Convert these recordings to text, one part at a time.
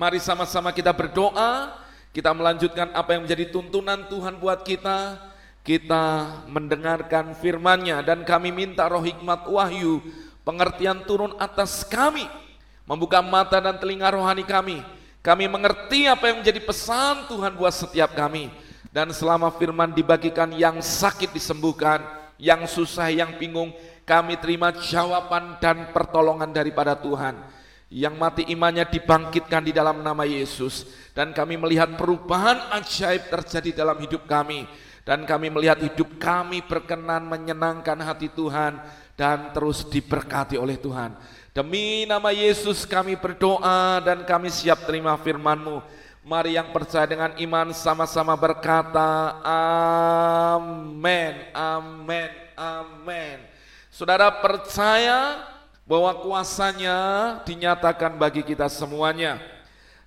Mari sama-sama kita berdoa, kita melanjutkan apa yang menjadi tuntunan Tuhan buat kita. Kita mendengarkan firman-Nya dan kami minta roh hikmat wahyu, pengertian turun atas kami, membuka mata dan telinga rohani kami. Kami mengerti apa yang menjadi pesan Tuhan buat setiap kami. Dan selama firman dibagikan yang sakit disembuhkan, yang susah, yang bingung, kami terima jawaban dan pertolongan daripada Tuhan yang mati imannya dibangkitkan di dalam nama Yesus dan kami melihat perubahan ajaib terjadi dalam hidup kami dan kami melihat hidup kami berkenan menyenangkan hati Tuhan dan terus diberkati oleh Tuhan. Demi nama Yesus kami berdoa dan kami siap terima firman-Mu. Mari yang percaya dengan iman sama-sama berkata amin, amin, amin. Saudara percaya bahwa kuasanya dinyatakan bagi kita semuanya.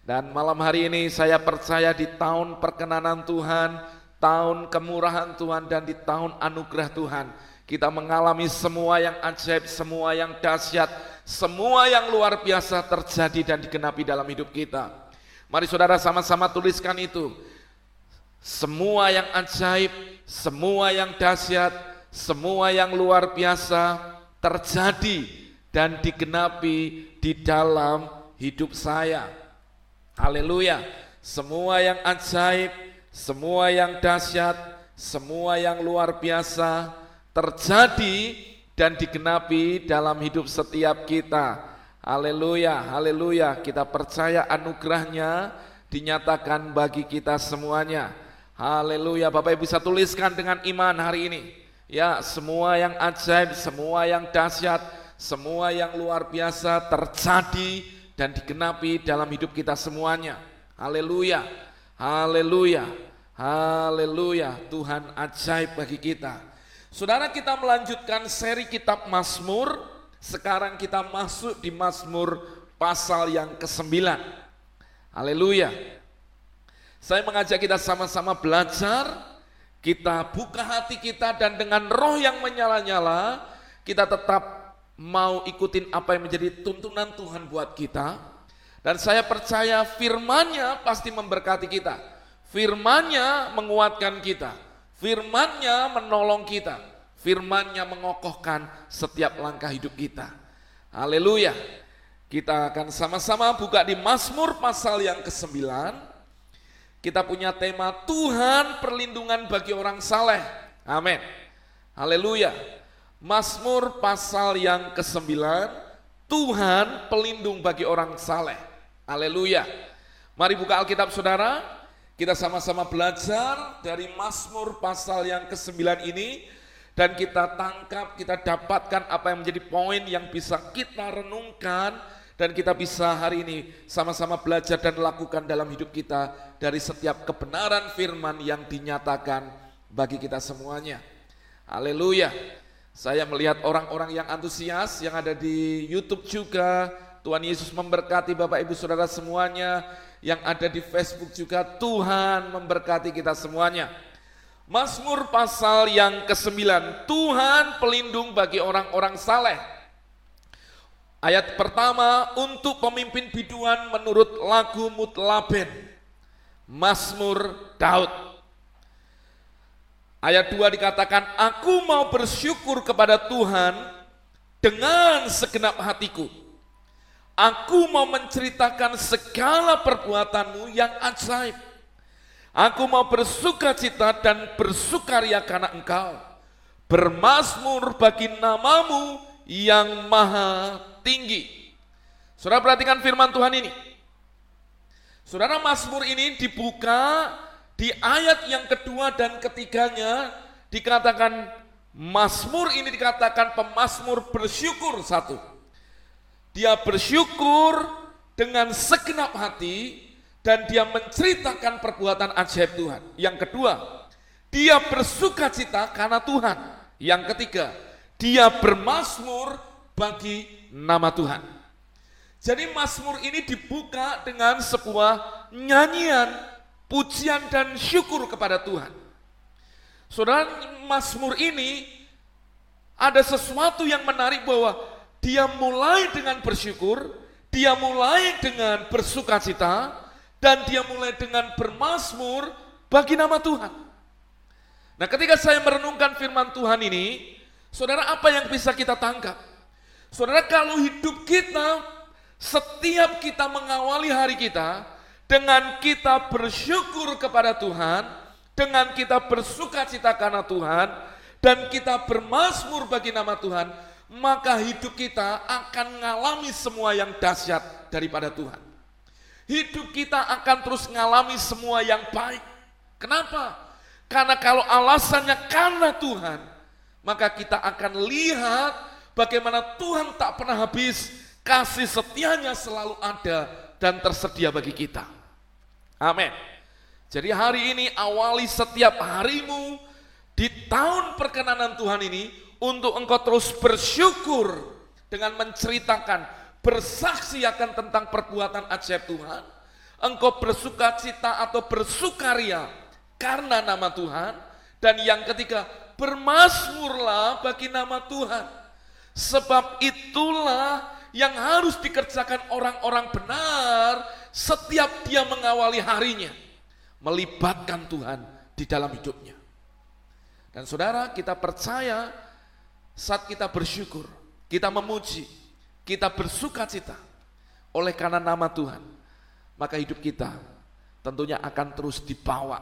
Dan malam hari ini saya percaya di tahun perkenanan Tuhan, tahun kemurahan Tuhan dan di tahun anugerah Tuhan, kita mengalami semua yang ajaib, semua yang dahsyat, semua yang luar biasa terjadi dan digenapi dalam hidup kita. Mari saudara sama-sama tuliskan itu. Semua yang ajaib, semua yang dahsyat, semua yang luar biasa terjadi dan digenapi di dalam hidup saya. Haleluya. Semua yang ajaib, semua yang dahsyat, semua yang luar biasa terjadi dan digenapi dalam hidup setiap kita. Haleluya, haleluya. Kita percaya anugerahnya dinyatakan bagi kita semuanya. Haleluya. Bapak Ibu bisa tuliskan dengan iman hari ini. Ya, semua yang ajaib, semua yang dahsyat, semua yang luar biasa terjadi dan digenapi dalam hidup kita semuanya. Haleluya, haleluya, haleluya. Tuhan ajaib bagi kita. Saudara kita melanjutkan seri kitab Mazmur. Sekarang kita masuk di Mazmur pasal yang ke-9. Haleluya. Saya mengajak kita sama-sama belajar, kita buka hati kita dan dengan roh yang menyala-nyala, kita tetap mau ikutin apa yang menjadi tuntunan Tuhan buat kita. Dan saya percaya firmannya pasti memberkati kita. Firmannya menguatkan kita. Firmannya menolong kita. Firmannya mengokohkan setiap langkah hidup kita. Haleluya. Kita akan sama-sama buka di Mazmur pasal yang ke-9. Kita punya tema Tuhan perlindungan bagi orang saleh. Amin. Haleluya. Mazmur pasal yang ke-9, Tuhan pelindung bagi orang saleh. Haleluya. Mari buka Alkitab saudara, kita sama-sama belajar dari Mazmur pasal yang ke-9 ini dan kita tangkap, kita dapatkan apa yang menjadi poin yang bisa kita renungkan dan kita bisa hari ini sama-sama belajar dan lakukan dalam hidup kita dari setiap kebenaran firman yang dinyatakan bagi kita semuanya. Haleluya. Saya melihat orang-orang yang antusias yang ada di YouTube juga. Tuhan Yesus memberkati Bapak Ibu Saudara semuanya. Yang ada di Facebook juga Tuhan memberkati kita semuanya. Mazmur pasal yang ke-9, Tuhan pelindung bagi orang-orang saleh. Ayat pertama, untuk pemimpin biduan menurut lagu Mutlaben. Mazmur Daud. Ayat 2 dikatakan, aku mau bersyukur kepada Tuhan dengan segenap hatiku. Aku mau menceritakan segala perbuatanmu yang ajaib. Aku mau bersuka cita dan bersukaria karena engkau. Bermasmur bagi namamu yang maha tinggi. Saudara perhatikan firman Tuhan ini. Saudara Mazmur ini dibuka di ayat yang kedua dan ketiganya dikatakan Mazmur ini dikatakan pemazmur bersyukur satu. Dia bersyukur dengan segenap hati dan dia menceritakan perbuatan ajaib Tuhan. Yang kedua, dia bersuka cita karena Tuhan. Yang ketiga, dia bermasmur bagi nama Tuhan. Jadi Mazmur ini dibuka dengan sebuah nyanyian pujian dan syukur kepada Tuhan. Saudara, Mazmur ini ada sesuatu yang menarik bahwa dia mulai dengan bersyukur, dia mulai dengan bersuka cita dan dia mulai dengan bermasmur bagi nama Tuhan. Nah ketika saya merenungkan firman Tuhan ini, saudara apa yang bisa kita tangkap? Saudara kalau hidup kita, setiap kita mengawali hari kita, dengan kita bersyukur kepada Tuhan, dengan kita bersuka cita karena Tuhan, dan kita bermasmur bagi nama Tuhan, maka hidup kita akan mengalami semua yang dahsyat daripada Tuhan. Hidup kita akan terus mengalami semua yang baik. Kenapa? Karena kalau alasannya karena Tuhan, maka kita akan lihat bagaimana Tuhan tak pernah habis, kasih setianya selalu ada dan tersedia bagi kita. Amin. Jadi hari ini awali setiap harimu di tahun perkenanan Tuhan ini untuk engkau terus bersyukur dengan menceritakan, bersaksi akan tentang perbuatan ajaib Tuhan. Engkau bersuka cita atau bersukaria karena nama Tuhan. Dan yang ketiga, bermasmurlah bagi nama Tuhan. Sebab itulah yang harus dikerjakan orang-orang benar setiap dia mengawali harinya. Melibatkan Tuhan di dalam hidupnya. Dan saudara, kita percaya saat kita bersyukur, kita memuji, kita bersuka cita oleh karena nama Tuhan, maka hidup kita tentunya akan terus dibawa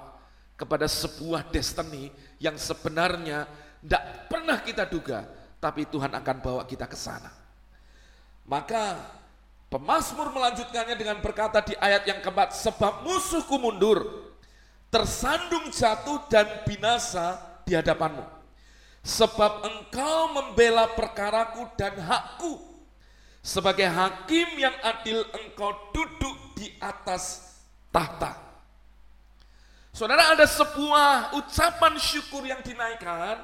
kepada sebuah destiny yang sebenarnya tidak pernah kita duga, tapi Tuhan akan bawa kita ke sana. Maka pemazmur melanjutkannya dengan berkata di ayat yang keempat, sebab musuhku mundur, tersandung jatuh dan binasa di hadapanmu sebab engkau membela perkaraku dan hakku. Sebagai hakim yang adil engkau duduk di atas tahta. Saudara ada sebuah ucapan syukur yang dinaikkan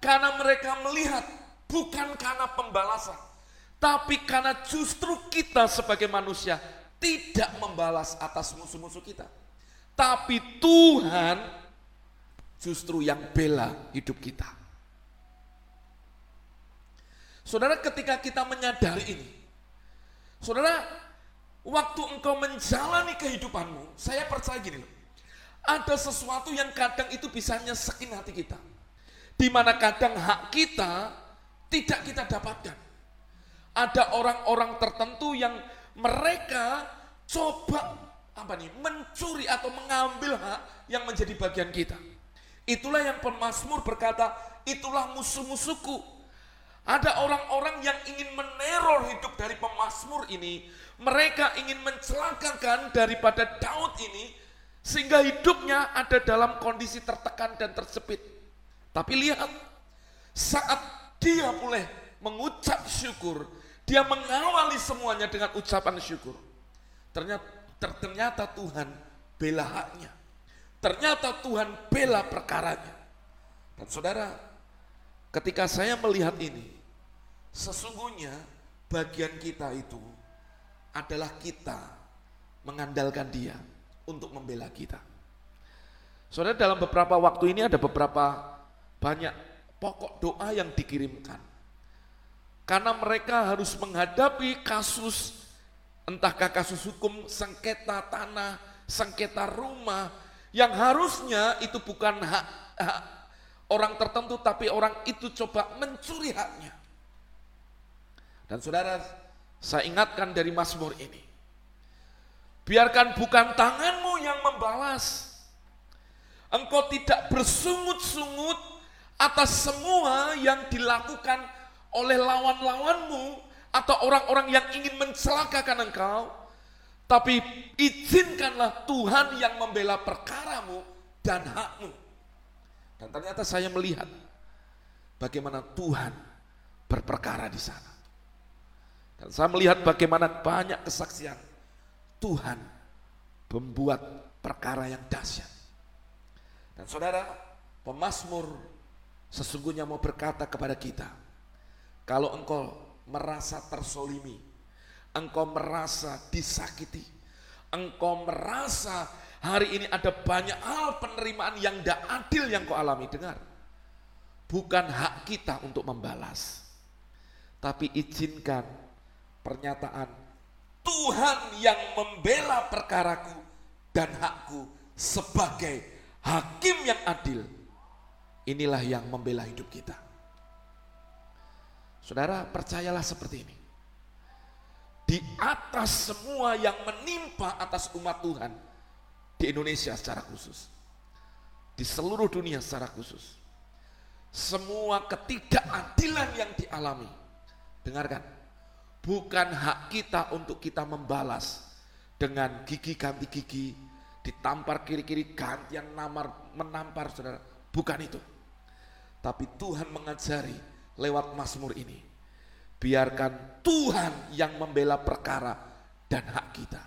karena mereka melihat bukan karena pembalasan, tapi karena justru kita sebagai manusia tidak membalas atas musuh-musuh kita. Tapi Tuhan justru yang bela hidup kita. Saudara ketika kita menyadari ini, saudara waktu engkau menjalani kehidupanmu, saya percaya gini loh, ada sesuatu yang kadang itu bisa nyesekin hati kita. Di mana kadang hak kita tidak kita dapatkan. Ada orang-orang tertentu yang mereka coba apa nih mencuri atau mengambil hak yang menjadi bagian kita. Itulah yang pemazmur berkata, itulah musuh-musuhku ada orang-orang yang ingin meneror hidup dari pemazmur ini. Mereka ingin mencelakakan daripada Daud ini sehingga hidupnya ada dalam kondisi tertekan dan terjepit. Tapi lihat, saat dia boleh mengucap syukur, dia mengawali semuanya dengan ucapan syukur. Ternyata, ternyata Tuhan bela haknya. Ternyata Tuhan bela perkaranya. Dan saudara, ketika saya melihat ini, Sesungguhnya bagian kita itu adalah kita mengandalkan dia untuk membela kita. Saudara dalam beberapa waktu ini ada beberapa banyak pokok doa yang dikirimkan. Karena mereka harus menghadapi kasus entahkah kasus hukum sengketa tanah, sengketa rumah yang harusnya itu bukan hak, hak orang tertentu tapi orang itu coba mencuri haknya. Dan saudara, saya ingatkan dari Mazmur ini. Biarkan bukan tanganmu yang membalas. Engkau tidak bersungut-sungut atas semua yang dilakukan oleh lawan-lawanmu atau orang-orang yang ingin mencelakakan engkau. Tapi izinkanlah Tuhan yang membela perkaramu dan hakmu. Dan ternyata saya melihat bagaimana Tuhan berperkara di sana. Dan saya melihat bagaimana banyak kesaksian Tuhan membuat perkara yang dahsyat. Dan saudara, pemazmur sesungguhnya mau berkata kepada kita, kalau engkau merasa tersolimi, engkau merasa disakiti, engkau merasa hari ini ada banyak hal penerimaan yang tidak adil yang kau alami, dengar. Bukan hak kita untuk membalas, tapi izinkan pernyataan Tuhan yang membela perkaraku dan hakku sebagai hakim yang adil. Inilah yang membela hidup kita. Saudara, percayalah seperti ini. Di atas semua yang menimpa atas umat Tuhan di Indonesia secara khusus. Di seluruh dunia secara khusus. Semua ketidakadilan yang dialami. Dengarkan, bukan hak kita untuk kita membalas dengan gigi ganti gigi, ditampar kiri-kiri gantian namar menampar saudara. Bukan itu. Tapi Tuhan mengajari lewat Mazmur ini. Biarkan Tuhan yang membela perkara dan hak kita.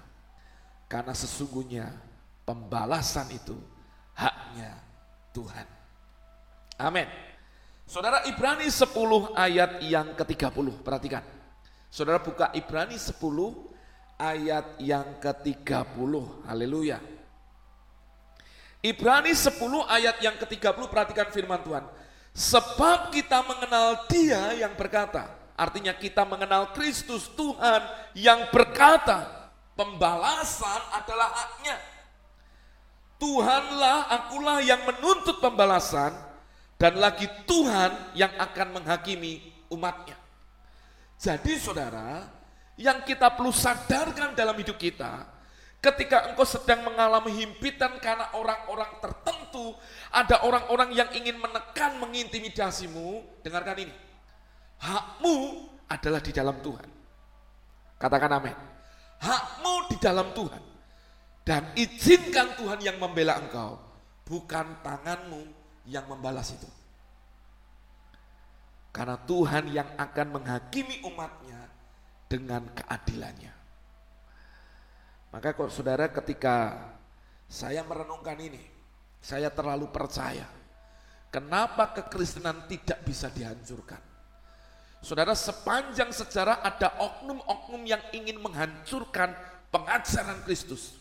Karena sesungguhnya pembalasan itu haknya Tuhan. Amin. Saudara Ibrani 10 ayat yang ke-30, perhatikan. Saudara buka Ibrani 10 ayat yang ke-30. Haleluya. Ibrani 10 ayat yang ke-30 perhatikan firman Tuhan. Sebab kita mengenal dia yang berkata. Artinya kita mengenal Kristus Tuhan yang berkata. Pembalasan adalah haknya. Tuhanlah akulah yang menuntut pembalasan. Dan lagi Tuhan yang akan menghakimi umatnya. Jadi saudara, yang kita perlu sadarkan dalam hidup kita, ketika engkau sedang mengalami himpitan karena orang-orang tertentu, ada orang-orang yang ingin menekan, mengintimidasimu, dengarkan ini. Hakmu adalah di dalam Tuhan. Katakan amin. Hakmu di dalam Tuhan. Dan izinkan Tuhan yang membela engkau, bukan tanganmu yang membalas itu. Karena Tuhan yang akan menghakimi umatnya dengan keadilannya. Maka kok saudara ketika saya merenungkan ini, saya terlalu percaya. Kenapa kekristenan tidak bisa dihancurkan? Saudara sepanjang sejarah ada oknum-oknum yang ingin menghancurkan pengajaran Kristus.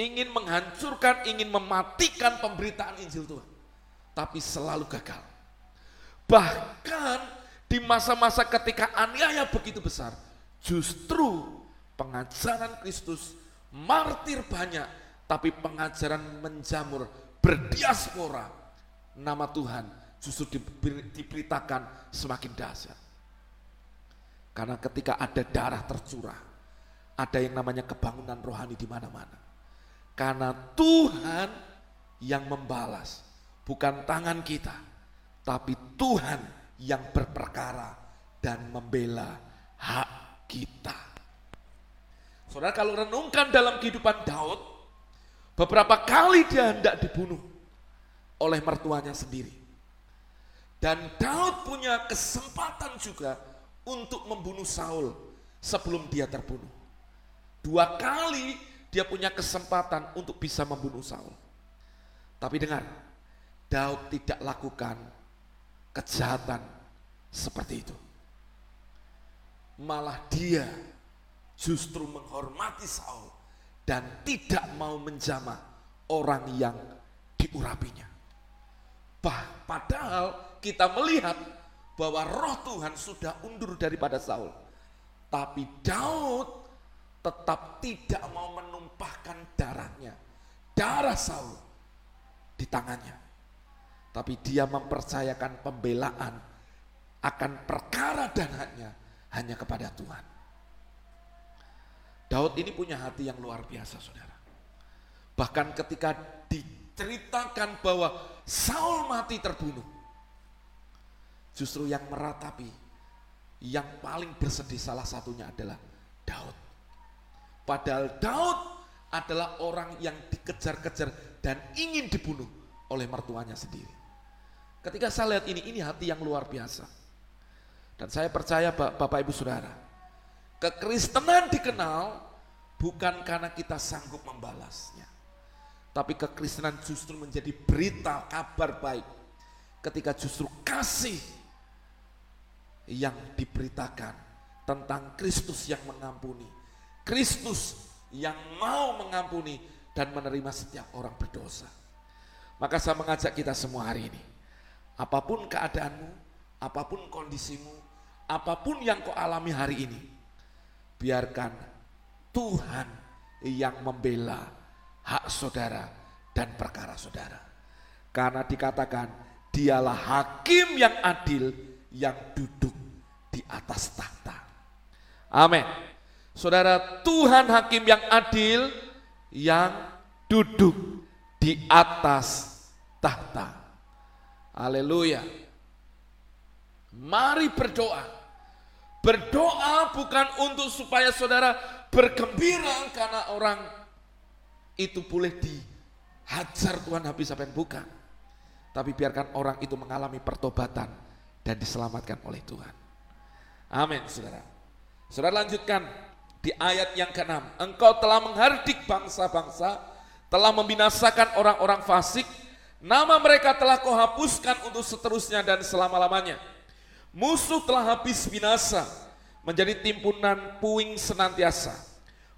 Ingin menghancurkan, ingin mematikan pemberitaan Injil Tuhan. Tapi selalu gagal. Bahkan di masa-masa ketika aniaya begitu besar, justru pengajaran Kristus martir banyak, tapi pengajaran menjamur berdiaspora nama Tuhan justru diberitakan semakin dahsyat. Karena ketika ada darah tercurah, ada yang namanya kebangunan rohani di mana-mana. Karena Tuhan yang membalas, bukan tangan kita tapi Tuhan yang berperkara dan membela hak kita. Saudara kalau renungkan dalam kehidupan Daud, beberapa kali dia hendak dibunuh oleh mertuanya sendiri. Dan Daud punya kesempatan juga untuk membunuh Saul sebelum dia terbunuh. Dua kali dia punya kesempatan untuk bisa membunuh Saul. Tapi dengar, Daud tidak lakukan kejahatan seperti itu. Malah dia justru menghormati Saul dan tidak mau menjamah orang yang diurapinya. Bah, padahal kita melihat bahwa roh Tuhan sudah undur daripada Saul. Tapi Daud tetap tidak mau menumpahkan darahnya, darah Saul di tangannya tapi dia mempercayakan pembelaan akan perkara dan haknya hanya kepada Tuhan. Daud ini punya hati yang luar biasa saudara. Bahkan ketika diceritakan bahwa Saul mati terbunuh. Justru yang meratapi, yang paling bersedih salah satunya adalah Daud. Padahal Daud adalah orang yang dikejar-kejar dan ingin dibunuh oleh mertuanya sendiri. Ketika saya lihat ini, ini hati yang luar biasa. Dan saya percaya Bapak Ibu Saudara, kekristenan dikenal bukan karena kita sanggup membalasnya. Tapi kekristenan justru menjadi berita kabar baik ketika justru kasih yang diberitakan tentang Kristus yang mengampuni. Kristus yang mau mengampuni dan menerima setiap orang berdosa. Maka saya mengajak kita semua hari ini Apa pun keadaanmu, apa pun kondisimu, apa pun yang kau alami hari ini, biarkan Tuhan yang membela hak saudara dan perkara saudara. Karena dikatakan dialah hakim yang adil yang duduk di atas tahta. Amin. Saudara, Tuhan hakim yang adil yang duduk di atas tahta. Haleluya. Mari berdoa. Berdoa bukan untuk supaya saudara bergembira karena orang itu boleh dihajar Tuhan habis apa yang bukan. Tapi biarkan orang itu mengalami pertobatan dan diselamatkan oleh Tuhan. Amin, saudara. Saudara lanjutkan di ayat yang ke-6. Engkau telah menghardik bangsa-bangsa, telah membinasakan orang-orang fasik, nama mereka telah kau hapuskan untuk seterusnya dan selama-lamanya. Musuh telah habis binasa, menjadi timbunan puing senantiasa.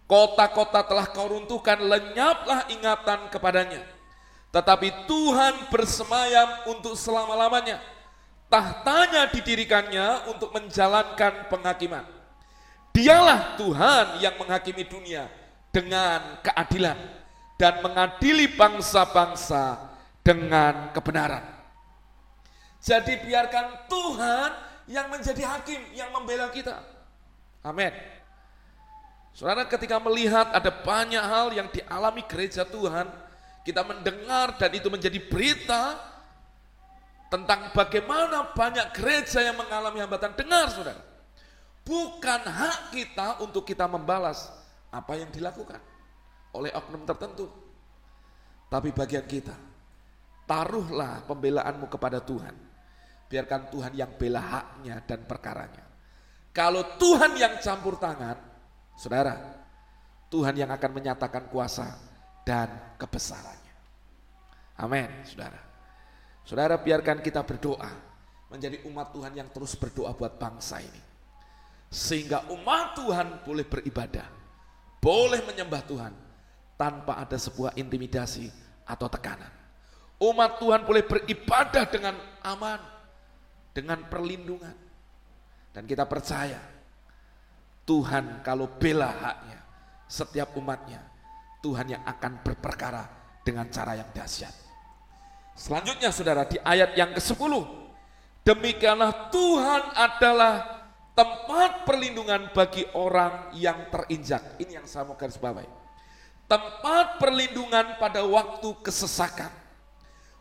Kota-kota telah kau runtuhkan, lenyaplah ingatan kepadanya. Tetapi Tuhan bersemayam untuk selama-lamanya tahtanya didirikannya untuk menjalankan penghakiman. Dialah Tuhan yang menghakimi dunia dengan keadilan dan mengadili bangsa-bangsa dengan kebenaran. Jadi biarkan Tuhan yang menjadi hakim, yang membela kita. Amin. Saudara ketika melihat ada banyak hal yang dialami gereja Tuhan, kita mendengar dan itu menjadi berita, tentang bagaimana banyak gereja yang mengalami hambatan. Dengar saudara, bukan hak kita untuk kita membalas apa yang dilakukan oleh oknum tertentu. Tapi bagian kita, taruhlah pembelaanmu kepada Tuhan. Biarkan Tuhan yang bela haknya dan perkaranya. Kalau Tuhan yang campur tangan, saudara, Tuhan yang akan menyatakan kuasa dan kebesarannya. Amin, saudara. Saudara biarkan kita berdoa menjadi umat Tuhan yang terus berdoa buat bangsa ini. Sehingga umat Tuhan boleh beribadah, boleh menyembah Tuhan tanpa ada sebuah intimidasi atau tekanan. Umat Tuhan boleh beribadah dengan aman, dengan perlindungan. Dan kita percaya Tuhan kalau bela haknya setiap umatnya, Tuhan yang akan berperkara dengan cara yang dahsyat. Selanjutnya saudara di ayat yang ke-10. Demikianlah Tuhan adalah tempat perlindungan bagi orang yang terinjak. Ini yang saya mau garis bawahi. Tempat perlindungan pada waktu kesesakan.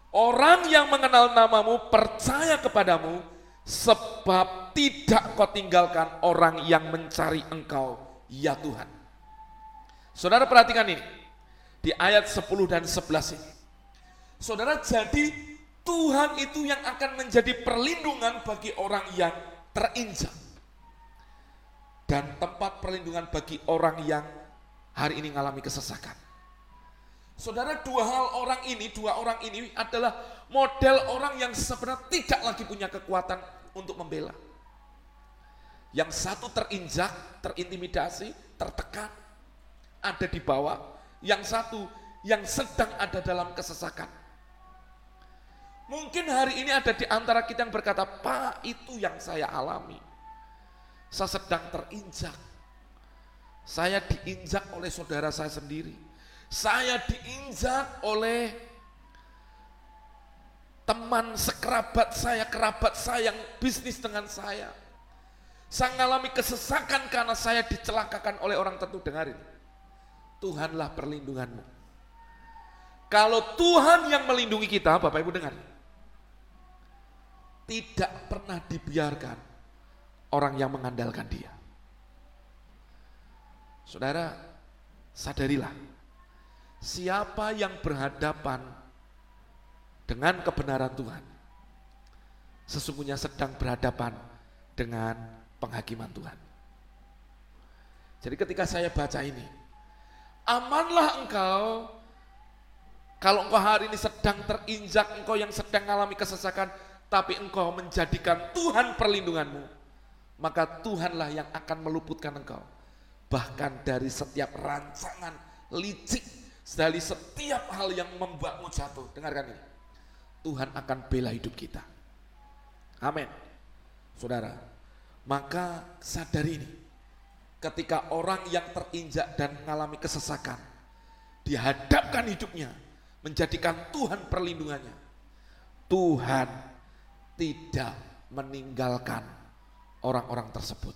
Orang yang mengenal namamu percaya kepadamu sebab tidak kau tinggalkan orang yang mencari engkau ya Tuhan. Saudara perhatikan ini di ayat 10 dan 11 ini. Saudara, jadi Tuhan itu yang akan menjadi perlindungan bagi orang yang terinjak. Dan tempat perlindungan bagi orang yang hari ini mengalami kesesakan. Saudara, dua hal orang ini, dua orang ini adalah model orang yang sebenarnya tidak lagi punya kekuatan untuk membela. Yang satu terinjak, terintimidasi, tertekan, ada di bawah. Yang satu yang sedang ada dalam kesesakan. Mungkin hari ini ada di antara kita yang berkata, Pak itu yang saya alami. Saya sedang terinjak. Saya diinjak oleh saudara saya sendiri. Saya diinjak oleh teman sekerabat saya, kerabat saya yang bisnis dengan saya. Saya mengalami kesesakan karena saya dicelakakan oleh orang tertentu. Dengarin, Tuhanlah perlindunganmu. Kalau Tuhan yang melindungi kita, Bapak Ibu dengar tidak pernah dibiarkan orang yang mengandalkan dia. Saudara, sadarilah, siapa yang berhadapan dengan kebenaran Tuhan, sesungguhnya sedang berhadapan dengan penghakiman Tuhan. Jadi ketika saya baca ini, amanlah engkau kalau engkau hari ini sedang terinjak, engkau yang sedang mengalami kesesakan, tapi engkau menjadikan Tuhan perlindunganmu, maka Tuhanlah yang akan meluputkan engkau. Bahkan dari setiap rancangan licik, dari setiap hal yang membuatmu jatuh. Dengarkan ini. Tuhan akan bela hidup kita. Amin. Saudara, maka sadari ini. ketika orang yang terinjak dan mengalami kesesakan dihadapkan hidupnya menjadikan Tuhan perlindungannya. Tuhan tidak meninggalkan orang-orang tersebut.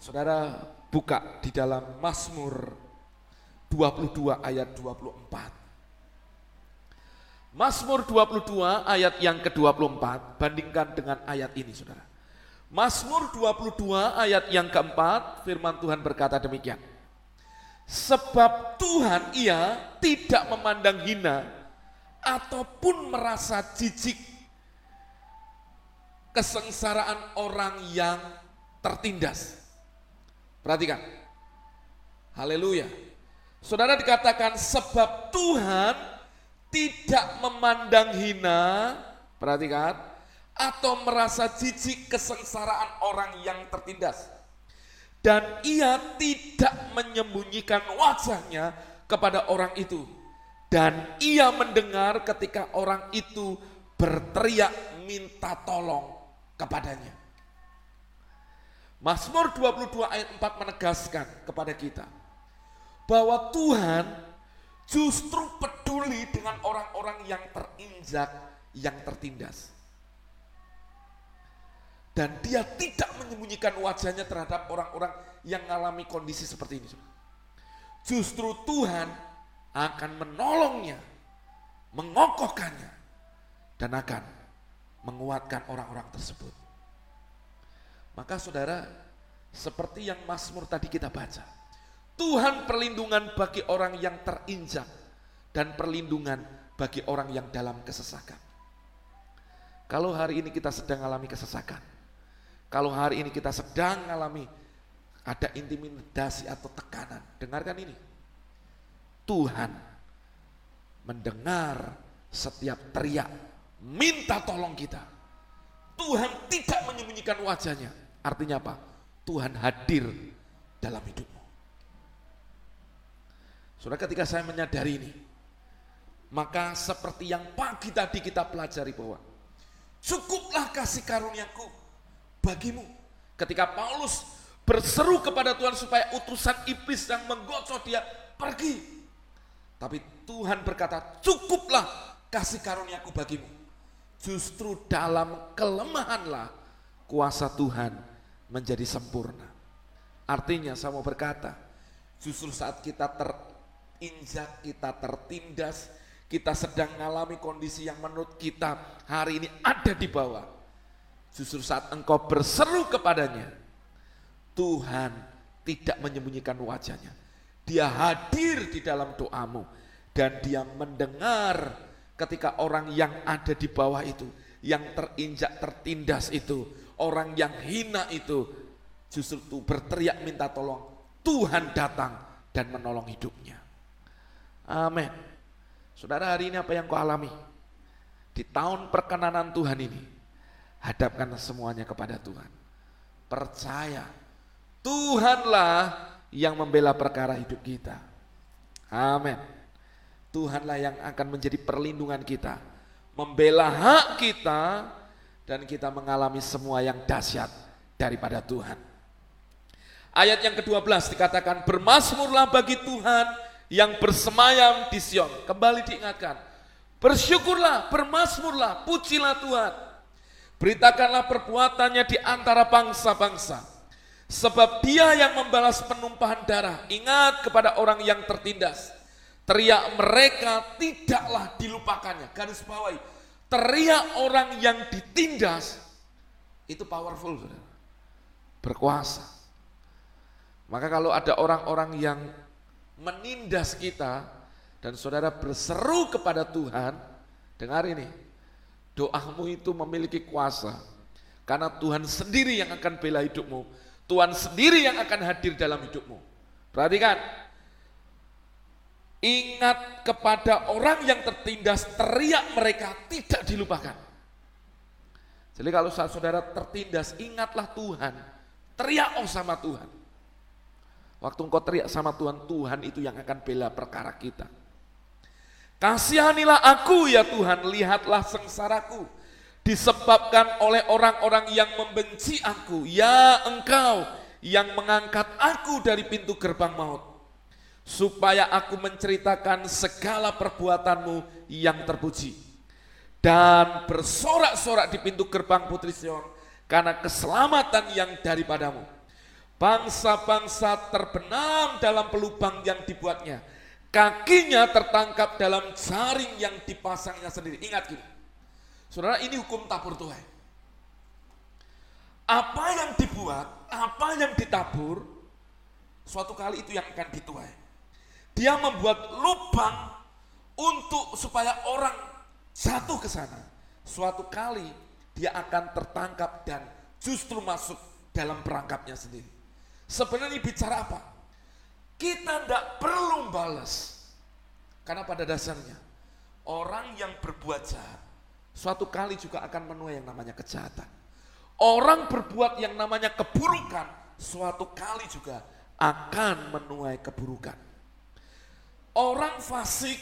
Saudara buka di dalam Mazmur 22 ayat 24. Mazmur 22 ayat yang ke-24 bandingkan dengan ayat ini Saudara. Mazmur 22 ayat yang keempat firman Tuhan berkata demikian. Sebab Tuhan ia tidak memandang hina ataupun merasa jijik kesengsaraan orang yang tertindas. Perhatikan. Haleluya. Saudara dikatakan sebab Tuhan tidak memandang hina, perhatikan, atau merasa jijik kesengsaraan orang yang tertindas. Dan ia tidak menyembunyikan wajahnya kepada orang itu. Dan ia mendengar ketika orang itu berteriak minta tolong kepadanya. Mazmur 22 ayat 4 menegaskan kepada kita bahwa Tuhan justru peduli dengan orang-orang yang terinjak, yang tertindas. Dan dia tidak menyembunyikan wajahnya terhadap orang-orang yang mengalami kondisi seperti ini. Justru Tuhan akan menolongnya, mengokohkannya, dan akan menguatkan orang-orang tersebut. Maka saudara, seperti yang Mazmur tadi kita baca, Tuhan perlindungan bagi orang yang terinjak dan perlindungan bagi orang yang dalam kesesakan. Kalau hari ini kita sedang alami kesesakan, kalau hari ini kita sedang alami ada intimidasi atau tekanan, dengarkan ini. Tuhan mendengar setiap teriak, minta tolong kita. Tuhan tidak menyembunyikan wajahnya. Artinya apa? Tuhan hadir dalam hidupmu. Saudara ketika saya menyadari ini, maka seperti yang pagi tadi kita pelajari bahwa cukuplah kasih karuniaku bagimu. Ketika Paulus berseru kepada Tuhan supaya utusan iblis yang menggocok dia pergi. Tapi Tuhan berkata, cukuplah kasih karuniaku bagimu. Justru dalam kelemahanlah kuasa Tuhan menjadi sempurna. Artinya saya mau berkata, justru saat kita ter, injak, kita tertindas, kita sedang mengalami kondisi yang menurut kita hari ini ada di bawah. Justru saat engkau berseru kepadanya, Tuhan tidak menyembunyikan wajahnya. Dia hadir di dalam doamu dan dia mendengar ketika orang yang ada di bawah itu, yang terinjak tertindas itu, orang yang hina itu, justru itu berteriak minta tolong. Tuhan datang dan menolong hidupnya. Amin. Saudara hari ini apa yang kau alami? Di tahun perkenanan Tuhan ini, hadapkan semuanya kepada Tuhan. Percaya, Tuhanlah yang membela perkara hidup kita. Amin. Tuhanlah yang akan menjadi perlindungan kita, membela hak kita, dan kita mengalami semua yang dahsyat daripada Tuhan. Ayat yang ke-12 dikatakan, bermasmurlah bagi Tuhan yang bersemayam di Sion. Kembali diingatkan, bersyukurlah, bermasmurlah, pujilah Tuhan. Beritakanlah perbuatannya di antara bangsa-bangsa. Sebab dia yang membalas penumpahan darah, ingat kepada orang yang tertindas. Teriak mereka tidaklah dilupakannya. Garis bawahi, teriak orang yang ditindas, itu powerful, berkuasa. Maka kalau ada orang-orang yang menindas kita dan saudara berseru kepada Tuhan, dengar ini, doamu itu memiliki kuasa. Karena Tuhan sendiri yang akan bela hidupmu. Tuhan sendiri yang akan hadir dalam hidupmu. Perhatikan, ingat kepada orang yang tertindas, teriak mereka tidak dilupakan. Jadi kalau saudara tertindas, ingatlah Tuhan, teriak oh sama Tuhan. Waktu engkau teriak sama Tuhan, Tuhan itu yang akan bela perkara kita. Kasihanilah aku ya Tuhan, lihatlah sengsaraku. disebabkan oleh orang-orang yang membenci aku. Ya engkau yang mengangkat aku dari pintu gerbang maut. Supaya aku menceritakan segala perbuatanmu yang terpuji. Dan bersorak-sorak di pintu gerbang Putri Sion karena keselamatan yang daripadamu. Bangsa-bangsa terbenam dalam pelubang yang dibuatnya. Kakinya tertangkap dalam jaring yang dipasangnya sendiri. Ingat gini, saudara ini hukum tabur Tuhan. Apa yang dibuat, apa yang ditabur, suatu kali itu yang akan dituai. Dia membuat lubang untuk supaya orang jatuh ke sana. Suatu kali dia akan tertangkap dan justru masuk dalam perangkapnya sendiri. Sebenarnya bicara apa? Kita tidak perlu balas. Karena pada dasarnya orang yang berbuat jahat suatu kali juga akan menuai yang namanya kejahatan. Orang berbuat yang namanya keburukan suatu kali juga akan menuai keburukan. Orang fasik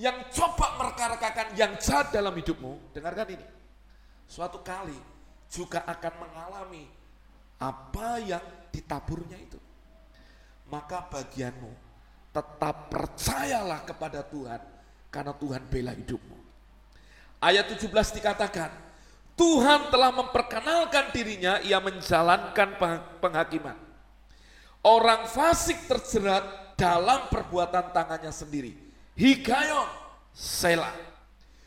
yang coba merekarekakan yang jahat dalam hidupmu, dengarkan ini. Suatu kali juga akan mengalami apa yang ditaburnya itu. Maka bagianmu tetap percayalah kepada Tuhan karena Tuhan bela hidupmu. Ayat 17 dikatakan, Tuhan telah memperkenalkan dirinya, ia menjalankan penghakiman. Orang fasik terjerat dalam perbuatan tangannya sendiri. Hikayon, sela.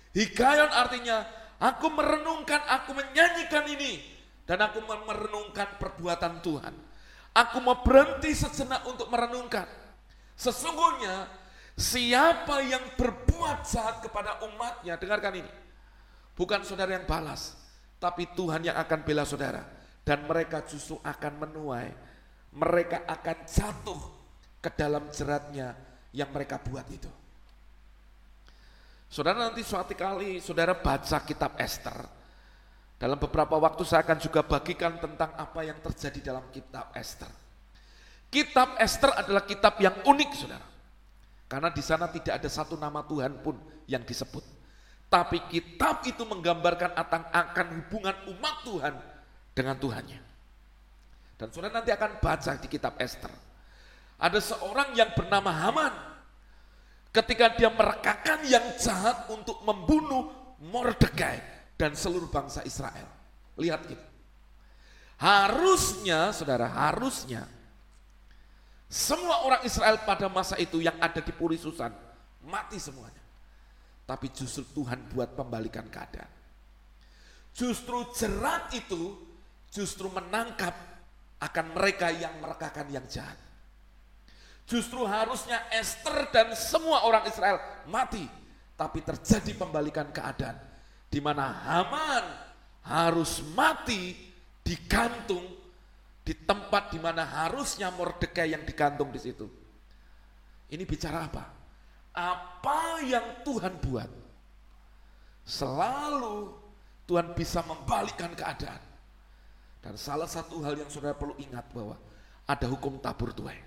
Hikayon artinya, aku merenungkan, aku menyanyikan ini. Dan aku merenungkan perbuatan Tuhan. Aku mau berhenti sejenak untuk merenungkan. Sesungguhnya siapa yang berbuat jahat kepada umatnya, dengarkan ini. Bukan saudara yang balas, tapi Tuhan yang akan bela saudara. Dan mereka justru akan menuai, mereka akan jatuh ke dalam jeratnya yang mereka buat itu. Saudara nanti suatu kali saudara baca kitab Esther. Dalam beberapa waktu saya akan juga bagikan tentang apa yang terjadi dalam kitab Esther. Kitab Esther adalah kitab yang unik saudara. Karena di sana tidak ada satu nama Tuhan pun yang disebut. Tapi kitab itu menggambarkan akan hubungan umat Tuhan dengan Tuhannya. Dan saudara nanti akan baca di kitab Esther. Ada seorang yang bernama Haman. Ketika dia merekakan yang jahat untuk membunuh Mordekai dan seluruh bangsa Israel. Lihat gitu. Harusnya, saudara, harusnya semua orang Israel pada masa itu yang ada di Puri Susan mati semuanya. Tapi justru Tuhan buat pembalikan keadaan. Justru jerat itu justru menangkap akan mereka yang merekakan yang jahat. Justru harusnya Esther dan semua orang Israel mati. Tapi terjadi pembalikan keadaan. Di mana Haman harus mati digantung di tempat di mana harusnya Mordekai yang digantung di situ. Ini bicara apa? apa yang Tuhan buat, selalu Tuhan bisa membalikkan keadaan. Dan salah satu hal yang saudara perlu ingat bahwa ada hukum tabur tuai.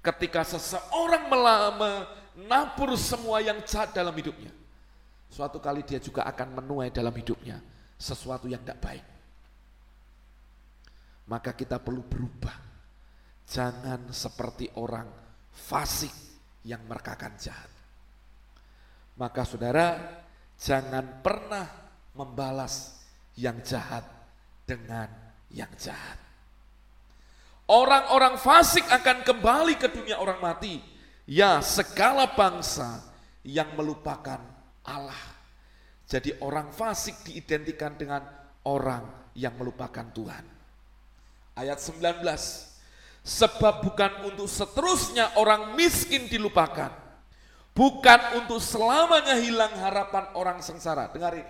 Ketika seseorang menabur semua yang jahat dalam hidupnya, suatu kali dia juga akan menuai dalam hidupnya sesuatu yang tidak baik. Maka kita perlu berubah. Jangan seperti orang fasik yang merekakan jahat. Maka saudara, jangan pernah membalas yang jahat dengan yang jahat. Orang-orang fasik akan kembali ke dunia orang mati. Ya, segala bangsa yang melupakan Allah. Jadi orang fasik diidentikan dengan orang yang melupakan Tuhan. Ayat 19, Sebab bukan untuk seterusnya orang miskin dilupakan. Bukan untuk selamanya hilang harapan orang sengsara. Dengar ini.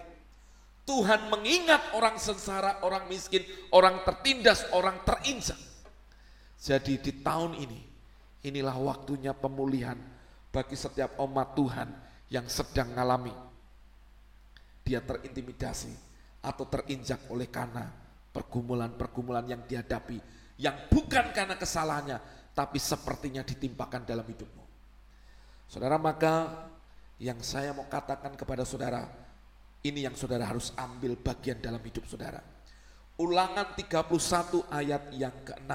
Tuhan mengingat orang sengsara, orang miskin, orang tertindas, orang terinjak. Jadi di tahun ini, inilah waktunya pemulihan bagi setiap umat Tuhan yang sedang mengalami. Dia terintimidasi atau terinjak oleh karena pergumulan-pergumulan yang dihadapi yang bukan karena kesalahannya, tapi sepertinya ditimpakan dalam hidupmu. Saudara, maka yang saya mau katakan kepada saudara, Ini yang saudara harus ambil bagian dalam hidup saudara. Ulangan 31 ayat yang ke-6.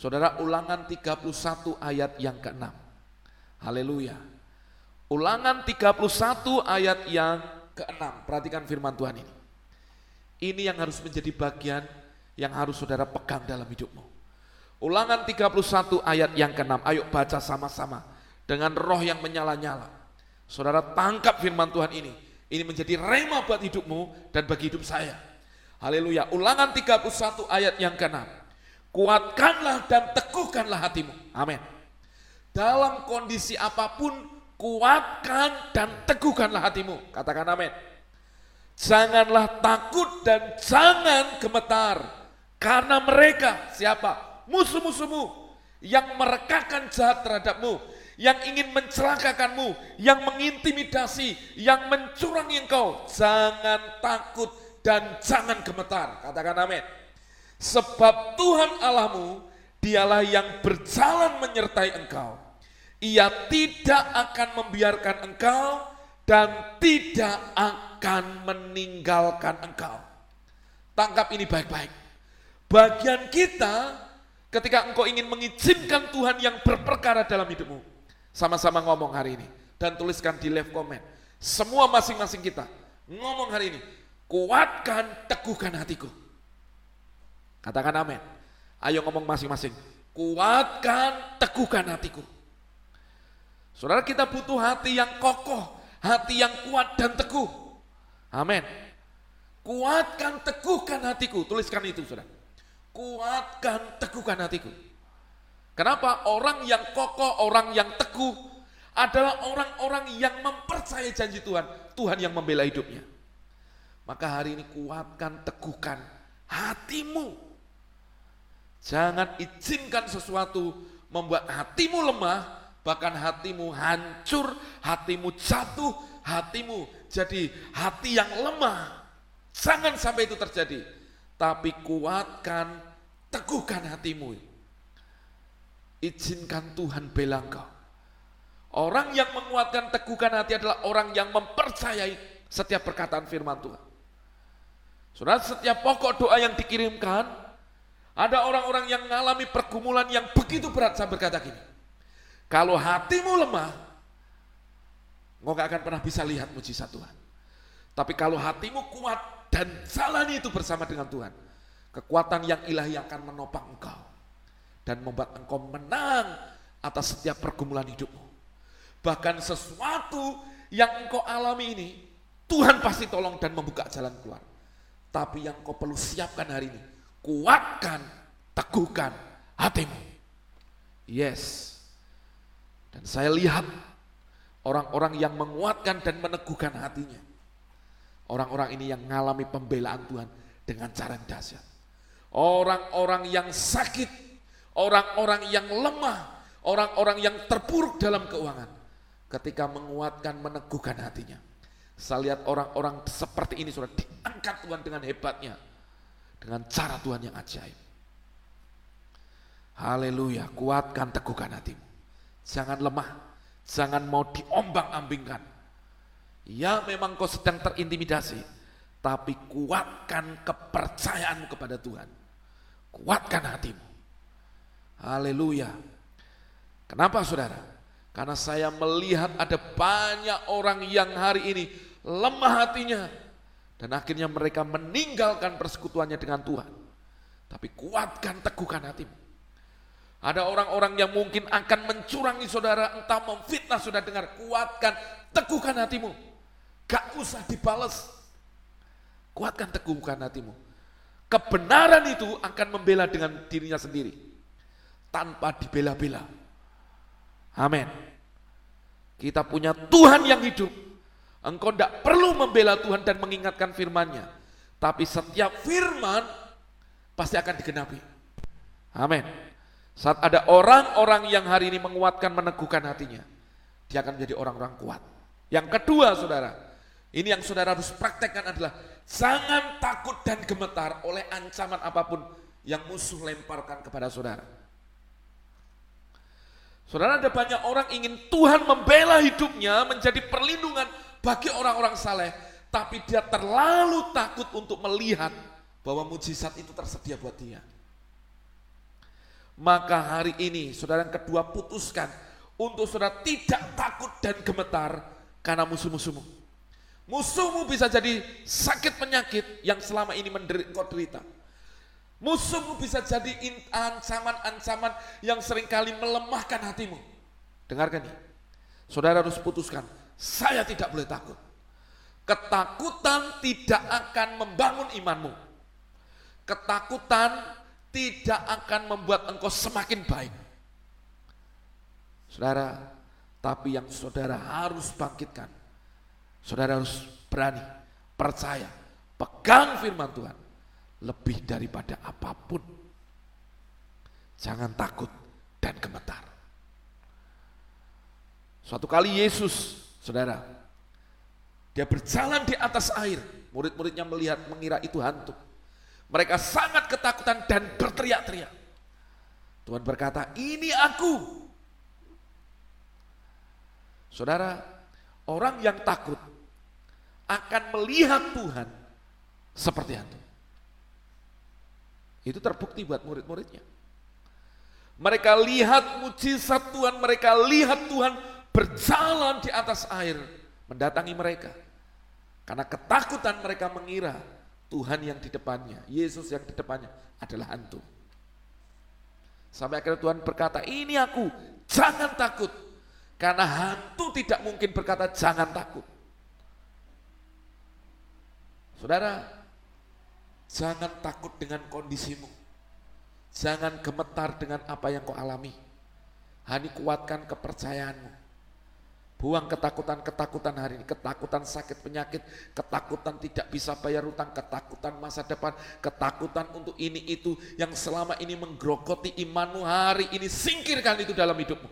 Saudara ulangan 31 ayat yang ke-6. Haleluya. Ulangan 31 ayat yang ke-6. Perhatikan firman Tuhan ini. Ini yang harus menjadi bagian yang harus saudara pegang dalam hidupmu. Ulangan 31 ayat yang ke-6. Ayo baca sama-sama dengan roh yang menyala-nyala. Saudara tangkap firman Tuhan ini ini menjadi rema buat hidupmu dan bagi hidup saya. Haleluya. Ulangan 31 ayat yang ke-6. Kuatkanlah dan teguhkanlah hatimu. Amin. Dalam kondisi apa pun, kuatkan dan teguhkanlah hatimu. Katakan amin. Janganlah takut dan jangan gemetar. Karena mereka, siapa? Musuh-musuhmu yang merekakan jahat terhadapmu yang ingin mencelakakanmu, yang mengintimidasi, yang mencurangi engkau, jangan takut dan jangan gemetar. Katakan amin. Sebab Tuhan Allahmu, dialah yang berjalan menyertai engkau. Ia tidak akan membiarkan engkau dan tidak akan meninggalkan engkau. Tangkap ini baik-baik. Bagian kita ketika engkau ingin mengizinkan Tuhan yang berperkara dalam hidupmu sama-sama ngomong hari ini. Dan tuliskan di live comment. Semua masing-masing kita ngomong hari ini. Kuatkan, teguhkan hatiku. Katakan amin. Ayo ngomong masing-masing. Kuatkan, teguhkan hatiku. Saudara kita butuh hati yang kokoh, hati yang kuat dan teguh. Amin. Kuatkan, teguhkan hatiku. Tuliskan itu saudara. Kuatkan, teguhkan hatiku. Kenapa? Orang yang kokoh, orang yang teguh adalah orang-orang yang mempercayai janji Tuhan. Tuhan yang membela hidupnya. Maka hari ini kuatkan, teguhkan hatimu. Jangan izinkan sesuatu membuat hatimu lemah, bahkan hatimu hancur, hatimu jatuh, hatimu jadi hati yang lemah. Jangan sampai itu terjadi. Tapi kuatkan, teguhkan hatimu izinkan Tuhan bela engkau. Orang yang menguatkan teguhkan hati adalah orang yang mempercayai setiap perkataan firman Tuhan. Saudara, setiap pokok doa yang dikirimkan, ada orang-orang yang mengalami pergumulan yang begitu berat, saya berkata gini, kalau hatimu lemah, engkau gak akan pernah bisa lihat mujizat Tuhan. Tapi kalau hatimu kuat dan jalani itu bersama dengan Tuhan, kekuatan yang ilahi akan menopang engkau dan membuat engkau menang atas setiap pergumulan hidupmu. Bahkan sesuatu yang engkau alami ini, Tuhan pasti tolong dan membuka jalan keluar. Tapi yang kau perlu siapkan hari ini, kuatkan, teguhkan hatimu. Yes. Dan saya lihat orang-orang yang menguatkan dan meneguhkan hatinya. Orang-orang ini yang mengalami pembelaan Tuhan dengan cara yang dahsyat. Orang-orang yang sakit orang-orang yang lemah, orang-orang yang terpuruk dalam keuangan ketika menguatkan, meneguhkan hatinya. Saya lihat orang-orang seperti ini sudah diangkat Tuhan dengan hebatnya, dengan cara Tuhan yang ajaib. Haleluya, kuatkan, teguhkan hatimu. Jangan lemah, jangan mau diombang-ambingkan. Ya memang kau sedang terintimidasi, tapi kuatkan kepercayaanmu kepada Tuhan. Kuatkan hatimu. Haleluya. Kenapa saudara? Karena saya melihat ada banyak orang yang hari ini lemah hatinya. Dan akhirnya mereka meninggalkan persekutuannya dengan Tuhan. Tapi kuatkan, teguhkan hatimu. Ada orang-orang yang mungkin akan mencurangi saudara, entah memfitnah saudara dengar. Kuatkan, teguhkan hatimu. Gak usah dibales. Kuatkan, teguhkan hatimu. Kebenaran itu akan membela dengan dirinya sendiri tanpa dibela-bela. Amin. Kita punya Tuhan yang hidup. Engkau tidak perlu membela Tuhan dan mengingatkan firman-Nya. Tapi setiap firman pasti akan digenapi. Amin. Saat ada orang-orang yang hari ini menguatkan, meneguhkan hatinya, dia akan menjadi orang-orang kuat. Yang kedua, saudara, ini yang saudara harus praktekkan adalah jangan takut dan gemetar oleh ancaman apa pun yang musuh lemparkan kepada saudara. Saudara ada banyak orang ingin Tuhan membela hidupnya menjadi perlindungan bagi orang-orang saleh. tapi dia terlalu takut untuk melihat bahwa mujizat itu tersedia buat dia. Maka hari ini saudara yang kedua putuskan untuk saudara tidak takut dan gemetar karena musuh-musuhmu. Musuhmu bisa jadi sakit penyakit yang selama ini menderita kau derita. Musuhmu bisa jadi ancaman-ancaman yang sering kali melemahkan hatimu. Dengarkan ini. Saudara harus putuskan, saya tidak boleh takut. Ketakutan tidak akan membangun imanmu. Ketakutan tidak akan membuat engkau semakin baik. Saudara, tapi yang saudara harus bangkitkan. Saudara harus berani, percaya, pegang firman Tuhan. Lebih daripada apa pun. Jangan takut dan gemetar. Suatu kali Yesus, saudara, dia berjalan di atas air. Murid-muridnya melihat mengira itu hantu. Mereka sangat ketakutan dan berteriak-teriak. Tuhan berkata, ini aku. Saudara, orang yang takut akan melihat Tuhan seperti hantu. Itu terbukti buat murid-muridnya. Mereka lihat mujizat Tuhan, mereka lihat Tuhan berjalan di atas air mendatangi mereka. Karena ketakutan mereka mengira Tuhan yang di depannya, Yesus yang di depannya adalah hantu. Sampai akhirnya Tuhan berkata, ini aku, jangan takut. Karena hantu tidak mungkin berkata jangan takut. Saudara, jangan takut dengan kondisimu. Jangan gemetar dengan apa yang kau alami. Hanya kuatkan kepercayaanmu. Buang ketakutan-ketakutan hari ini, ketakutan sakit penyakit, ketakutan tidak bisa bayar utang, ketakutan masa depan, ketakutan untuk ini itu yang selama ini menggerogoti imanmu hari ini, singkirkan itu dalam hidupmu.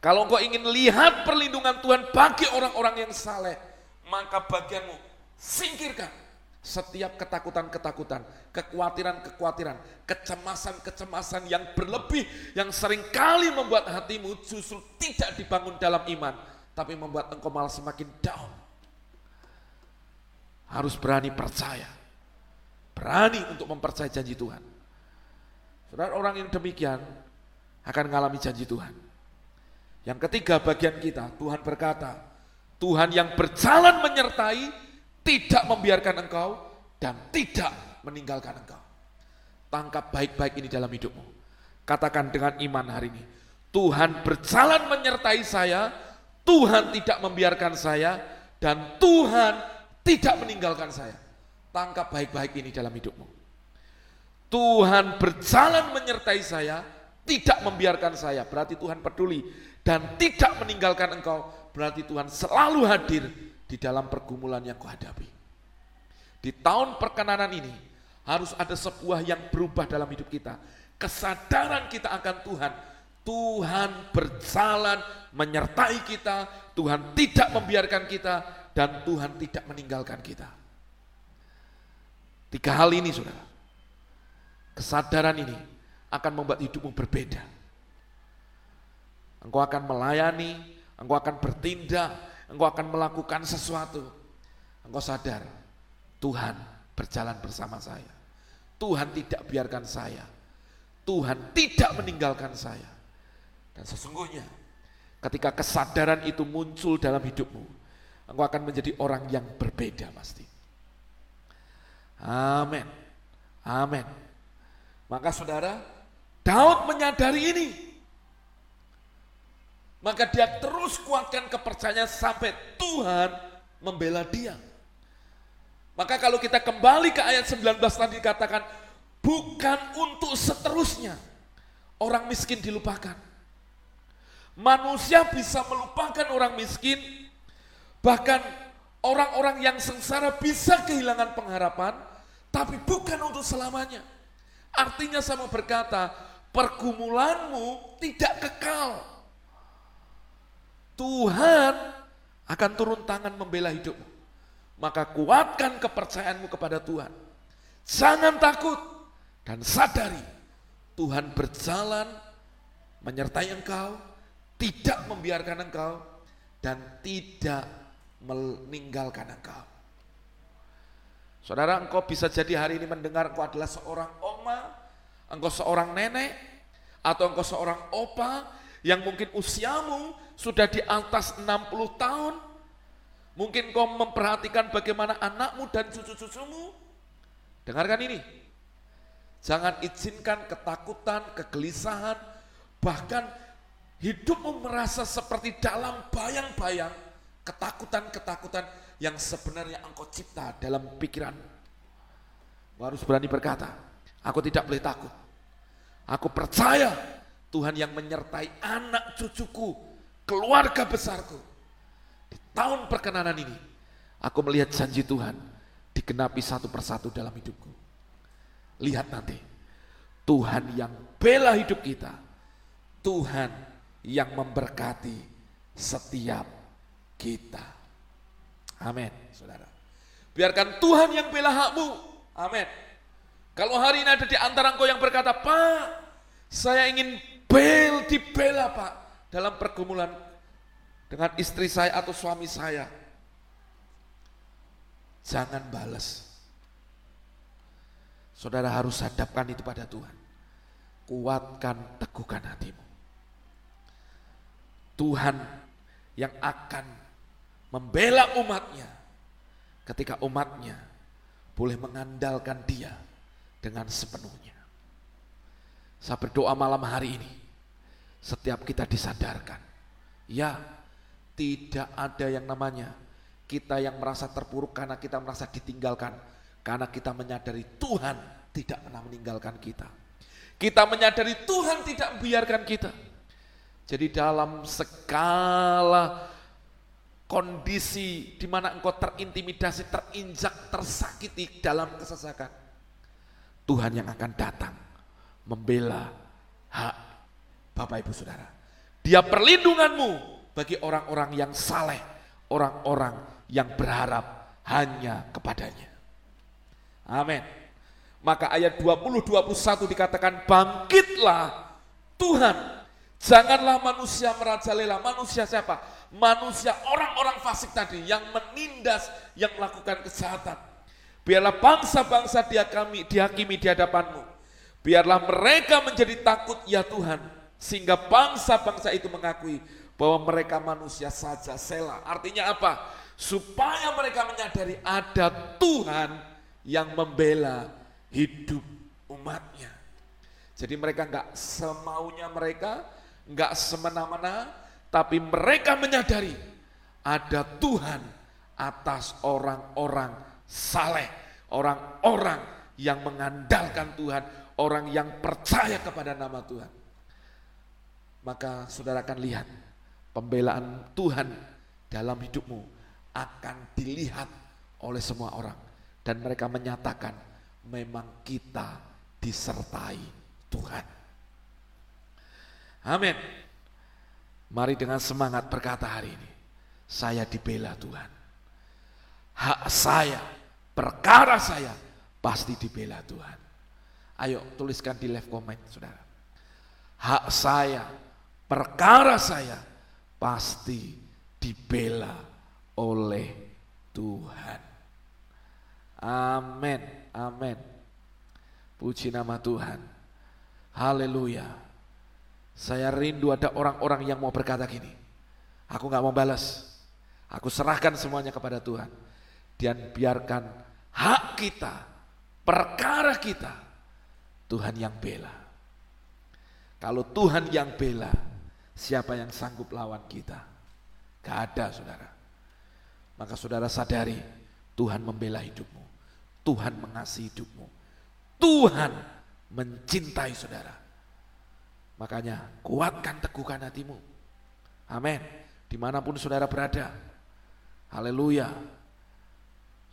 Kalau engkau ingin lihat perlindungan Tuhan bagi orang-orang yang saleh, maka bagianmu singkirkan setiap ketakutan-ketakutan, kekhawatiran-kekhawatiran, kecemasan-kecemasan yang berlebih yang sering kali membuat hatimu justru tidak dibangun dalam iman, tapi membuat engkau malah semakin down. Harus berani percaya. Berani untuk mempercayai janji Tuhan. Saudara orang yang demikian akan mengalami janji Tuhan. Yang ketiga bagian kita, Tuhan berkata, Tuhan yang berjalan menyertai tidak membiarkan engkau dan tidak meninggalkan engkau. Tangkap baik-baik ini dalam hidupmu. Katakan dengan iman hari ini, Tuhan berjalan menyertai saya, Tuhan tidak membiarkan saya, dan Tuhan tidak meninggalkan saya. Tangkap baik-baik ini dalam hidupmu. Tuhan berjalan menyertai saya, tidak membiarkan saya, berarti Tuhan peduli, dan tidak meninggalkan engkau, berarti Tuhan selalu hadir di dalam pergumulan yang kau hadapi. Di tahun perkenanan ini harus ada sebuah yang berubah dalam hidup kita. Kesadaran kita akan Tuhan. Tuhan berjalan menyertai kita, Tuhan tidak membiarkan kita, dan Tuhan tidak meninggalkan kita. Tiga hal ini saudara, kesadaran ini akan membuat hidupmu berbeda. Engkau akan melayani, engkau akan bertindak, engkau akan melakukan sesuatu. Engkau sadar, Tuhan berjalan bersama saya. Tuhan tidak biarkan saya. Tuhan tidak meninggalkan saya. Dan sesungguhnya ketika kesadaran itu muncul dalam hidupmu, engkau akan menjadi orang yang berbeda pasti. Amin. Amin. Maka saudara, Daud menyadari ini. Maka dia terus kuatkan kepercayaan sampai Tuhan membela dia. Maka kalau kita kembali ke ayat 19 tadi dikatakan, bukan untuk seterusnya orang miskin dilupakan. Manusia bisa melupakan orang miskin, bahkan orang-orang yang sengsara bisa kehilangan pengharapan, tapi bukan untuk selamanya. Artinya sama berkata, pergumulanmu tidak kekal. Tuhan akan turun tangan membela hidupmu. Maka kuatkan kepercayaanmu kepada Tuhan. Jangan takut dan sadari Tuhan berjalan menyertai engkau, tidak membiarkan engkau dan tidak meninggalkan engkau. Saudara, engkau bisa jadi hari ini mendengar engkau adalah seorang oma, engkau seorang nenek, atau engkau seorang opa yang mungkin usiamu sudah di atas 60 tahun. Mungkin kau memperhatikan bagaimana anakmu dan cucu-cucumu. Dengarkan ini. Jangan izinkan ketakutan, kegelisahan, bahkan hidupmu merasa seperti dalam bayang-bayang ketakutan-ketakutan yang sebenarnya engkau cipta dalam pikiran. Kau harus berani berkata, aku tidak boleh takut. Aku percaya Tuhan yang menyertai anak cucuku, keluarga besarku. Di tahun perkenanan ini, aku melihat janji Tuhan digenapi satu persatu dalam hidupku. Lihat nanti, Tuhan yang bela hidup kita, Tuhan yang memberkati setiap kita. Amin, saudara. Biarkan Tuhan yang bela hakmu. Amin. Kalau hari ini ada di antara engkau yang berkata, Pak, saya ingin bel dibela Pak dalam pergumulan dengan istri saya atau suami saya. Jangan balas. Saudara harus hadapkan itu pada Tuhan. Kuatkan, teguhkan hatimu. Tuhan yang akan membela umatnya ketika umatnya boleh mengandalkan dia dengan sepenuhnya. Saya berdoa malam hari ini, setiap kita disadarkan, ya tidak ada yang namanya kita yang merasa terpuruk karena kita merasa ditinggalkan, karena kita menyadari Tuhan tidak pernah meninggalkan kita. Kita menyadari Tuhan tidak membiarkan kita. Jadi dalam segala kondisi di mana engkau terintimidasi, terinjak, tersakiti dalam kesesakan. Tuhan yang akan datang membela hak Bapak Ibu Saudara. Dia perlindunganmu bagi orang-orang yang saleh, orang-orang yang berharap hanya kepadanya. Amin. Maka ayat 20-21 dikatakan bangkitlah Tuhan. Janganlah manusia merajalela. Manusia siapa? manusia orang-orang fasik tadi yang menindas, yang melakukan kejahatan. Biarlah bangsa-bangsa dia kami dihakimi di hadapanmu. Biarlah mereka menjadi takut ya Tuhan. Sehingga bangsa-bangsa itu mengakui bahwa mereka manusia saja sela. Artinya apa? Supaya mereka menyadari ada Tuhan yang membela hidup umatnya. Jadi mereka nggak semaunya mereka, nggak semena-mena, tapi mereka menyadari ada Tuhan atas orang-orang saleh, orang-orang yang mengandalkan Tuhan, orang yang percaya kepada nama Tuhan. Maka saudara akan lihat pembelaan Tuhan dalam hidupmu akan dilihat oleh semua orang dan mereka menyatakan memang kita disertai Tuhan. Amin. Mari dengan semangat berkata hari ini, saya dibela Tuhan. Hak saya, perkara saya pasti dibela Tuhan. Ayo tuliskan di left comment saudara. Hak saya, perkara saya pasti dibela oleh Tuhan. Amin, amin. Puji nama Tuhan. Haleluya. Saya rindu ada orang-orang yang mau berkata gini, aku gak mau balas, aku serahkan semuanya kepada Tuhan. Dan biarkan hak kita, perkara kita, Tuhan yang bela. Kalau Tuhan yang bela, siapa yang sanggup lawan kita? Gak ada saudara. Maka saudara sadari, Tuhan membela hidupmu. Tuhan mengasihi hidupmu. Tuhan mencintai saudara. Makanya kuatkan teguhkan hatimu. Amin. Di mana pun saudara berada. Haleluya.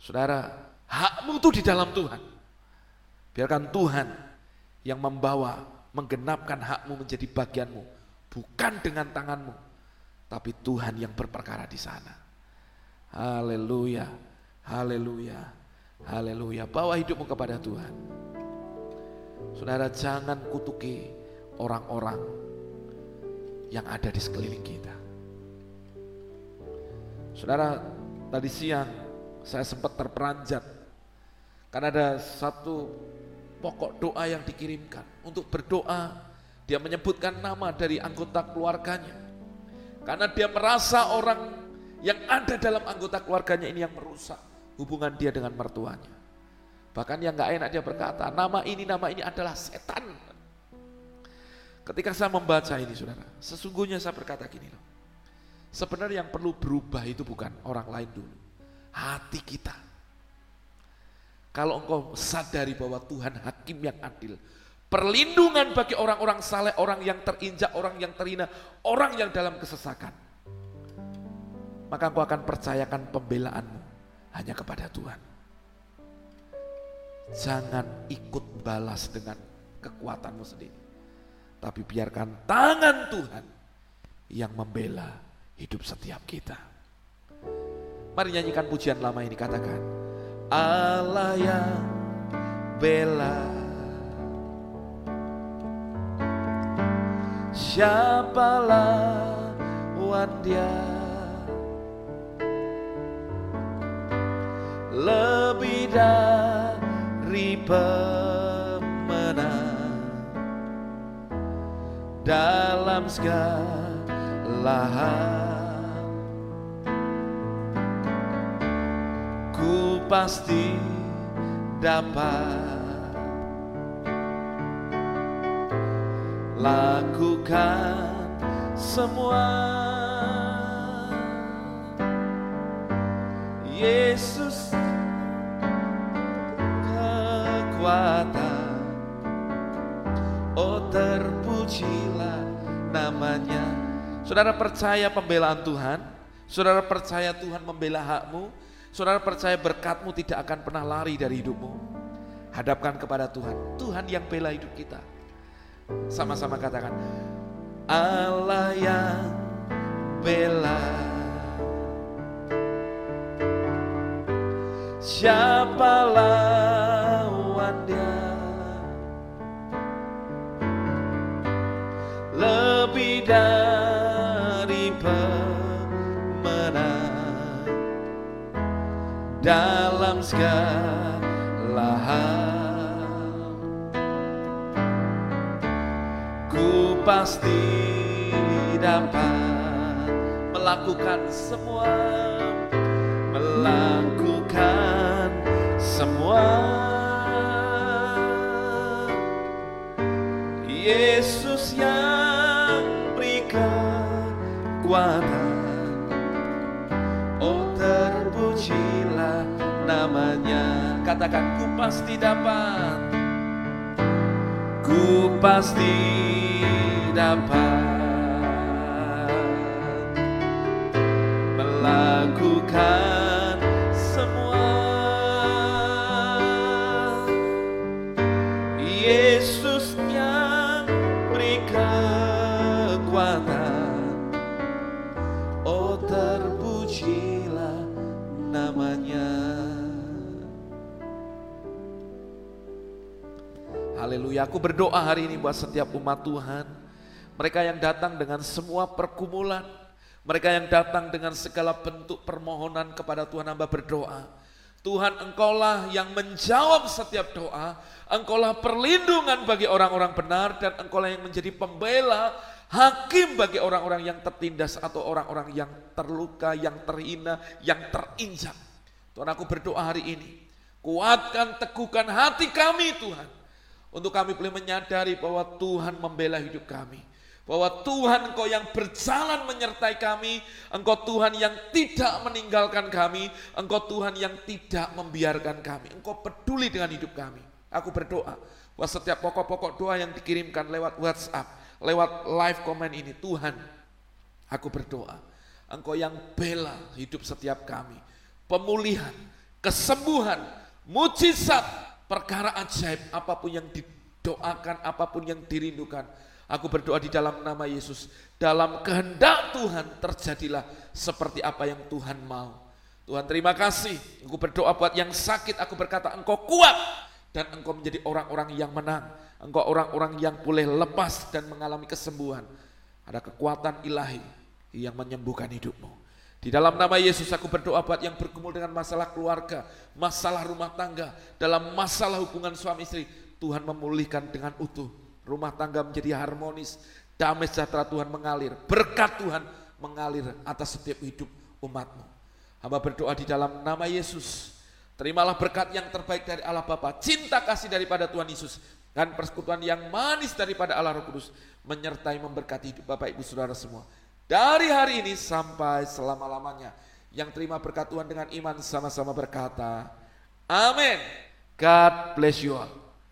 Saudara, hakmu itu di dalam Tuhan. Biarkan Tuhan yang membawa, menggenapkan hakmu menjadi bagianmu. Bukan dengan tanganmu. Tapi Tuhan yang berperkara di sana. Haleluya. Haleluya. Haleluya. Bawa hidupmu kepada Tuhan. Saudara jangan kutuki orang-orang yang ada di sekeliling kita. Saudara, Tadi siang saya sempat terperanjat karena ada satu pokok doa yang dikirimkan untuk berdoa. Dia menyebutkan nama dari anggota keluarganya. Karena dia merasa orang yang ada dalam anggota keluarganya ini yang merusak hubungan dia dengan mertuanya. Bahkan yang gak enak dia berkata, nama ini, nama ini adalah setan. Ketika saya membaca ini saudara, sesungguhnya saya berkata gini loh. Sebenarnya yang perlu berubah itu bukan orang lain dulu. Hati kita. Kalau engkau sadari bahwa Tuhan hakim yang adil. Perlindungan bagi orang-orang saleh, orang yang terinjak, orang yang terhina, orang yang dalam kesesakan. Maka engkau akan percayakan pembelaanmu hanya kepada Tuhan. Jangan ikut balas dengan kekuatanmu sendiri. Tapi biarkan tangan Tuhan yang membela hidup setiap kita. Mari nyanyikan pujian lama ini katakan. Allah yang bela. Siapa lawan dia? Lebih dari pemenang dalam segala hal. pasti dapat lakukan semua Yesus kekuatan Oh terpujilah namanya Saudara percaya pembelaan Tuhan Saudara percaya Tuhan membela hakmu Saudara percaya berkatmu tidak akan pernah lari dari hidupmu. Hadapkan kepada Tuhan. Tuhan yang bela hidup kita. Sama-sama katakan. Allah yang bela. Siapa lawan dia? Lebih dari dalam segala hal pasti dapat melakukan semua melakukan semua. Yesus yang berikan kekuatan. Namanya. Katakan ku pasti dapat. Ku pasti dapat Melakukan semua Yesus yang beri kekuatan Oh terpujilah namanya Haleluya. Aku berdoa hari ini buat setiap umat Tuhan. Mereka yang datang dengan semua pergumulan. Mereka yang datang dengan segala bentuk permohonan kepada Tuhan hamba berdoa. Tuhan engkaulah yang menjawab setiap doa. Engkaulah perlindungan bagi orang-orang benar dan engkaulah yang menjadi pembela hakim bagi orang-orang yang tertindas atau orang-orang yang terluka, yang terhina, yang terinjak. Tuhan aku berdoa hari ini, kuatkan, teguhkan hati kami Tuhan. Untuk kami boleh menyadari bahwa Tuhan membela hidup kami. Bahwa Tuhan engkau yang berjalan menyertai kami. Engkau Tuhan yang tidak meninggalkan kami. Engkau Tuhan yang tidak membiarkan kami. Engkau peduli dengan hidup kami. Aku berdoa bahwa setiap pokok-pokok doa yang dikirimkan lewat WhatsApp, lewat live comment ini, Tuhan, aku berdoa, Engkau yang bela hidup setiap kami. Pemulihan, kesembuhan, mujizat, perkara ajaib apa pun yang didoakan, apa pun yang dirindukan. Aku berdoa di dalam nama Yesus, dalam kehendak Tuhan terjadilah seperti apa yang Tuhan mau. Tuhan terima kasih, aku berdoa buat yang sakit, aku berkata engkau kuat dan engkau menjadi orang-orang yang menang. Engkau orang-orang yang boleh lepas dan mengalami kesembuhan. Ada kekuatan ilahi yang menyembuhkan hidupmu. Di dalam nama Yesus aku berdoa buat yang bergumul dengan masalah keluarga, masalah rumah tangga, dalam masalah hubungan suami istri, Tuhan memulihkan dengan utuh. Rumah tangga menjadi harmonis, damai sejahtera Tuhan mengalir, berkat Tuhan mengalir atas setiap hidup umatmu. Hamba berdoa di dalam nama Yesus, terimalah berkat yang terbaik dari Allah Bapa, cinta kasih daripada Tuhan Yesus, dan persekutuan yang manis daripada Allah Roh Kudus, menyertai memberkati hidup Bapak Ibu Saudara semua dari hari ini sampai selama-lamanya. Yang terima berkat Tuhan dengan iman sama-sama berkata, Amin. God bless you all.